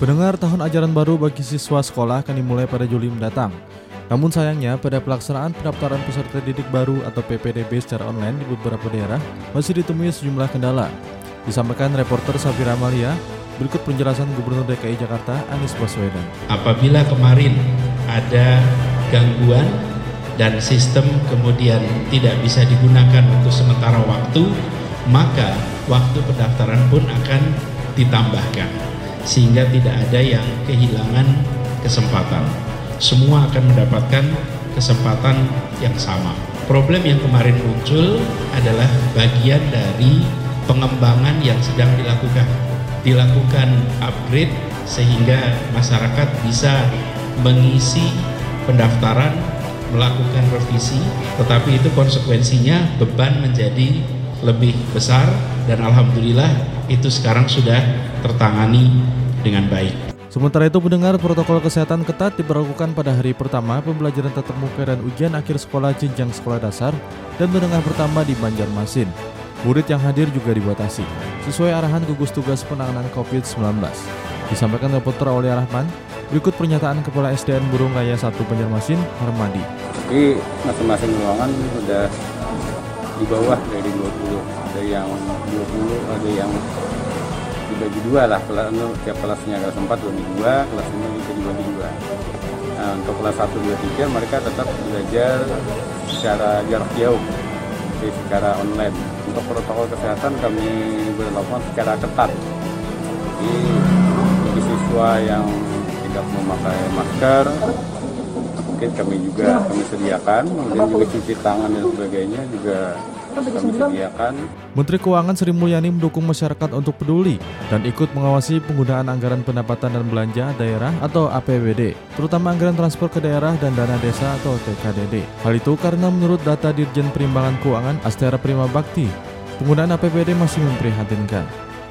Pendengar tahun ajaran baru bagi siswa sekolah akan dimulai pada Juli mendatang. Namun sayangnya pada pelaksanaan pendaftaran peserta didik baru atau PPDB secara online di beberapa daerah masih ditemui sejumlah kendala. Disampaikan reporter Safira Amalia, berikut penjelasan Gubernur DKI Jakarta Anies Baswedan. Apabila kemarin ada gangguan dan sistem kemudian tidak bisa digunakan untuk sementara waktu, maka waktu pendaftaran pun akan ditambahkan sehingga tidak ada yang kehilangan kesempatan. Semua akan mendapatkan kesempatan yang sama. Problem yang kemarin muncul adalah bagian dari pengembangan yang sedang dilakukan. Dilakukan upgrade sehingga masyarakat bisa mengisi pendaftaran, melakukan revisi, tetapi itu konsekuensinya beban menjadi lebih besar dan alhamdulillah itu sekarang sudah tertangani dengan baik. Sementara itu pendengar protokol kesehatan ketat diberlakukan pada hari pertama pembelajaran tatap muka dan ujian akhir sekolah jenjang sekolah dasar dan menengah pertama di Banjarmasin. Murid yang hadir juga dibatasi, sesuai arahan gugus tugas penanganan COVID-19. Disampaikan reporter Aulia Rahman, berikut pernyataan Kepala SDN Burung Raya 1 Banjarmasin, Harmadi. Jadi masing-masing ruangan sudah di bawah dari 20, ada yang 20, ada yang dibagi dua lah. Kelas tiap kelasnya kelas 4 dibagi dua kelas 5 juga dibagi dua. Nah untuk kelas 1, 2, 3 mereka tetap belajar secara jarak jauh jadi secara online. Untuk protokol kesehatan kami berlakukan secara ketat. Jadi bagi siswa yang tidak memakai masker mungkin kami juga kami sediakan kemudian juga cuci tangan dan sebagainya juga Menteri Keuangan Sri Mulyani mendukung masyarakat untuk peduli dan ikut mengawasi penggunaan anggaran pendapatan dan belanja daerah atau APBD, terutama anggaran transfer ke daerah dan dana desa atau TKDD. Hal itu karena menurut data Dirjen Perimbangan Keuangan Astera Prima Bakti, penggunaan APBD masih memprihatinkan.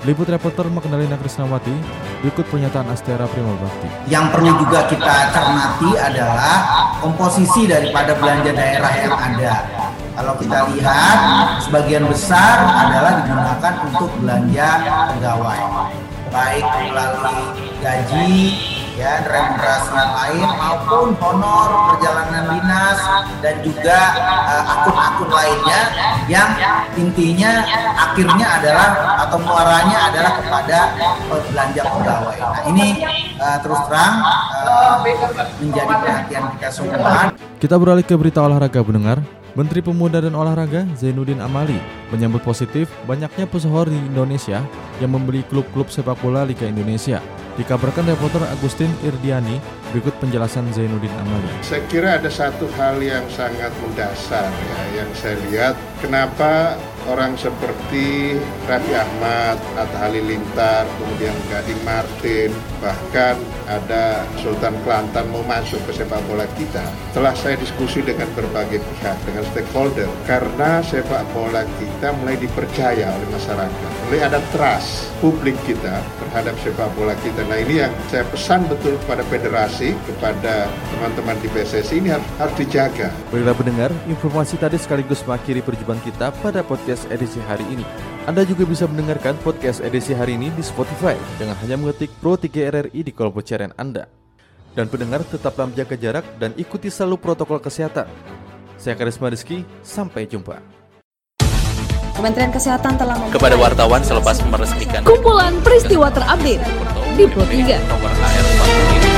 Liput reporter Magdalena Krisnawati, berikut pernyataan Astera Prima Bakti. Yang perlu juga kita cermati adalah komposisi daripada belanja daerah yang ada kalau kita lihat sebagian besar adalah digunakan untuk belanja pegawai, baik melalui gaji, ya remunerasi lain maupun honor perjalanan dinas dan juga eh, akun-akun uh, lainnya yang intinya akhirnya adalah atau muaranya adalah kepada belanja pegawai. Nah ini uh, terus terang uh, menjadi perhatian kita semua. Kita beralih ke berita olahraga pendengar. Menteri Pemuda dan Olahraga Zainuddin Amali menyambut positif banyaknya pesohor di Indonesia yang membeli klub-klub sepak bola Liga Indonesia. Dikabarkan reporter Agustin Irdiani berikut penjelasan Zainuddin Amali. Saya kira ada satu hal yang sangat mendasar ya yang saya lihat kenapa orang seperti Raffi Ahmad, Atta Halilintar, kemudian Gading Martin, bahkan ada Sultan Kelantan mau masuk ke sepak bola kita. Telah saya diskusi dengan berbagai pihak, dengan stakeholder, karena sepak bola kita mulai dipercaya oleh masyarakat. Mulai ada trust publik kita terhadap sepak bola kita. Nah ini yang saya pesan betul kepada federasi, kepada teman-teman di PSSI ini harus, harus dijaga. Baiklah pendengar, informasi tadi sekaligus mengakhiri perjumpaan kita pada podcast podcast edisi hari ini. Anda juga bisa mendengarkan podcast edisi hari ini di Spotify dengan hanya mengetik Pro 3 RRI di kolom pencarian Anda. Dan pendengar tetaplah menjaga jarak dan ikuti selalu protokol kesehatan. Saya Karisma Rizky, sampai jumpa. Kementerian Kesehatan telah kepada wartawan selepas meresmikan kumpulan peristiwa terupdate di Pro 3.